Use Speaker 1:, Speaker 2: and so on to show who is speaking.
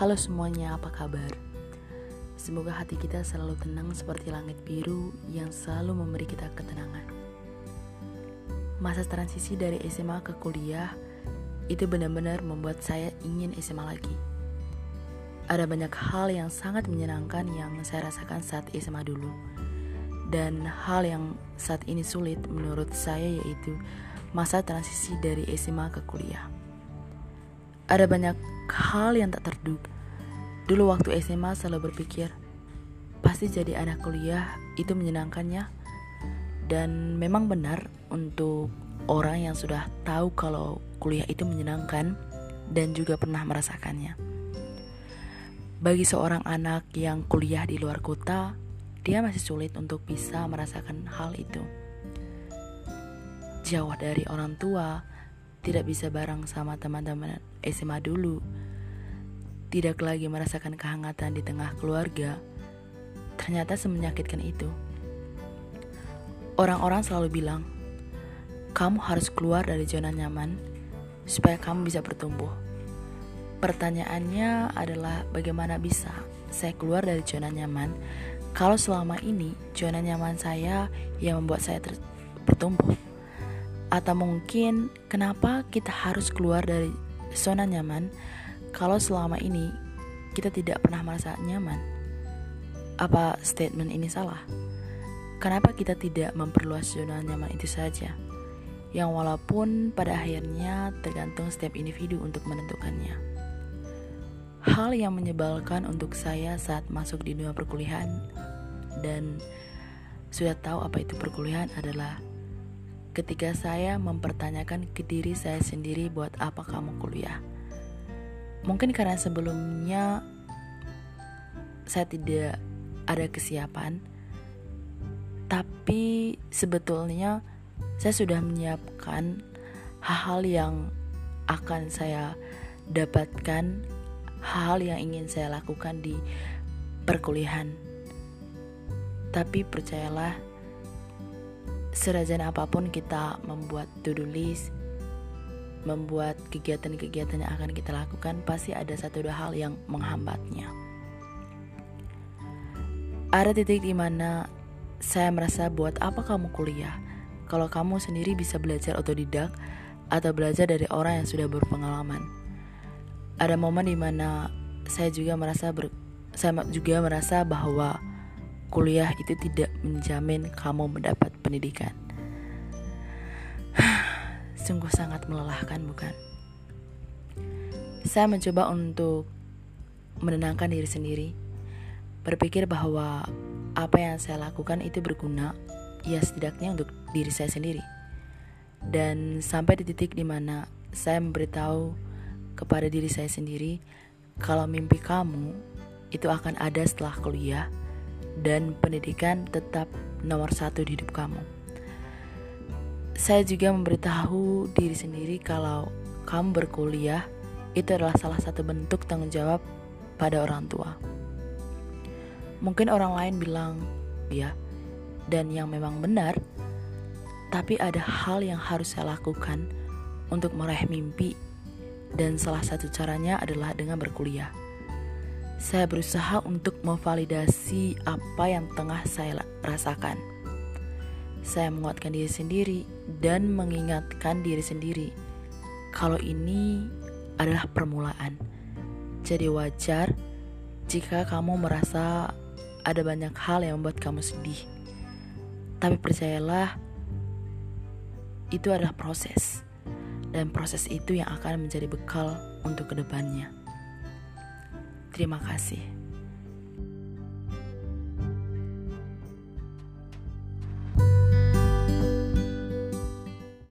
Speaker 1: Halo semuanya, apa kabar? Semoga hati kita selalu tenang seperti langit biru yang selalu memberi kita ketenangan. Masa transisi dari SMA ke kuliah itu benar-benar membuat saya ingin SMA lagi. Ada banyak hal yang sangat menyenangkan yang saya rasakan saat SMA dulu. Dan hal yang saat ini sulit menurut saya yaitu masa transisi dari SMA ke kuliah. Ada banyak hal yang tak terduga. Dulu waktu SMA selalu berpikir, pasti jadi anak kuliah itu menyenangkannya. Dan memang benar untuk orang yang sudah tahu kalau kuliah itu menyenangkan dan juga pernah merasakannya. Bagi seorang anak yang kuliah di luar kota, dia masih sulit untuk bisa merasakan hal itu. Jauh dari orang tua, tidak bisa bareng sama teman-teman SMA dulu, tidak lagi merasakan kehangatan di tengah keluarga, ternyata semenyakitkan itu. Orang-orang selalu bilang, kamu harus keluar dari zona nyaman supaya kamu bisa bertumbuh. Pertanyaannya adalah bagaimana bisa saya keluar dari zona nyaman kalau selama ini zona nyaman saya yang membuat saya bertumbuh. Atau mungkin kenapa kita harus keluar dari zona nyaman kalau selama ini kita tidak pernah merasa nyaman? Apa statement ini salah? Kenapa kita tidak memperluas zona nyaman itu saja? Yang walaupun pada akhirnya tergantung setiap individu untuk menentukannya. Hal yang menyebalkan untuk saya saat masuk di dunia perkuliahan dan sudah tahu apa itu perkuliahan adalah ketika saya mempertanyakan ke diri saya sendiri buat apa kamu kuliah. Mungkin karena sebelumnya saya tidak ada kesiapan, tapi sebetulnya saya sudah menyiapkan hal-hal yang akan saya dapatkan, hal-hal yang ingin saya lakukan di perkuliahan. Tapi percayalah, serajin apa pun kita membuat to-do list, membuat kegiatan-kegiatan yang akan kita lakukan, pasti ada satu dua hal yang menghambatnya. Ada titik di mana saya merasa buat apa kamu kuliah kalau kamu sendiri bisa belajar otodidak atau belajar dari orang yang sudah berpengalaman. Ada momen di mana saya juga merasa ber, saya juga merasa bahwa kuliah itu tidak menjamin kamu mendapat pendidikan. Sungguh sangat melelahkan, bukan? Saya mencoba untuk menenangkan diri sendiri, berpikir bahwa apa yang saya lakukan itu berguna, ya setidaknya untuk diri saya sendiri. Dan sampai di titik di mana saya memberitahu kepada diri saya sendiri kalau mimpi kamu itu akan ada setelah kuliah dan pendidikan tetap nomor satu di hidup kamu. Saya juga memberitahu diri sendiri kalau kamu berkuliah itu adalah salah satu bentuk tanggung jawab pada orang tua. Mungkin orang lain bilang, ya, dan yang memang benar, tapi ada hal yang harus saya lakukan untuk meraih mimpi, dan salah satu caranya adalah dengan berkuliah. Saya berusaha untuk memvalidasi apa yang tengah saya rasakan. Saya menguatkan diri sendiri dan mengingatkan diri sendiri kalau ini adalah permulaan. Jadi wajar jika kamu merasa ada banyak hal yang membuat kamu sedih. Tapi percayalah, itu adalah proses. Dan proses itu yang akan menjadi bekal untuk ke depannya. Terima kasih.